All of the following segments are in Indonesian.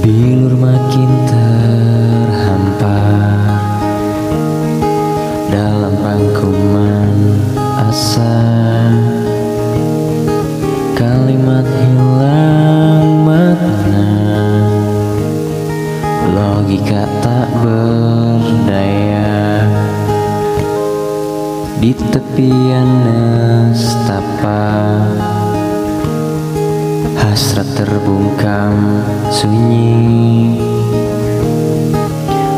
Bilur makin terhampar Dalam rangkuman asa. Kalimat hilang makna. Logika tak berdaya Di tepian nestapa Hasrat terbungkam sunyi.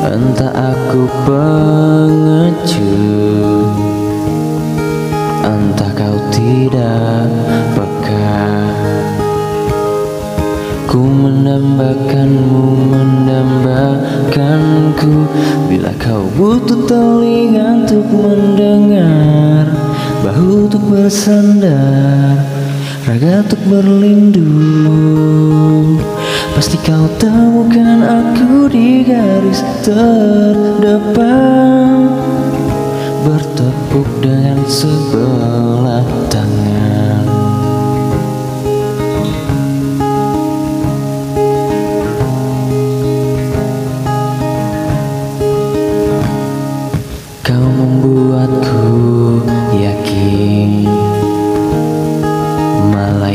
Entah aku pengecut Entah kau tidak Ku mendambakanmu mendambakanku. Bila kau butuh telinga untuk mendengar Bahu untuk bersandar Raga untuk berlindung Pasti kau temukan aku di garis terdepan. Bertepuk dengan sebelah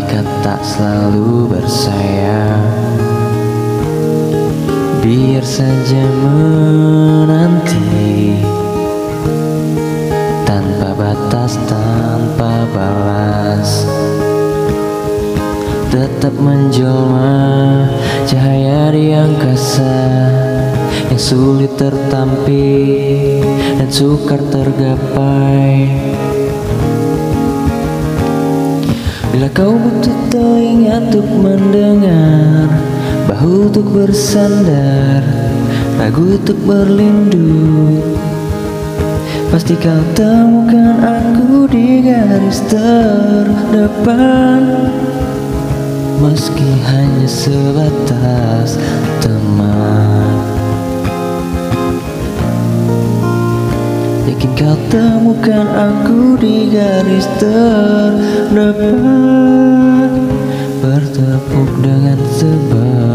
Malaikat tak selalu bersayap. Biar saja menanti. Tanpa batas, tanpa balas. Tetap menjelma cahaya di angkasa Yang sulit tertampi dan sukar tergapai Kau butuh telinga untuk mendengar Bahu untuk bersandar Ragu untuk berlindung. Pasti kau temukan aku di garis terdepan. Meski hanya sebatas Yakin kau temukan aku di garis terdepan. Bertepuk dengan sebelah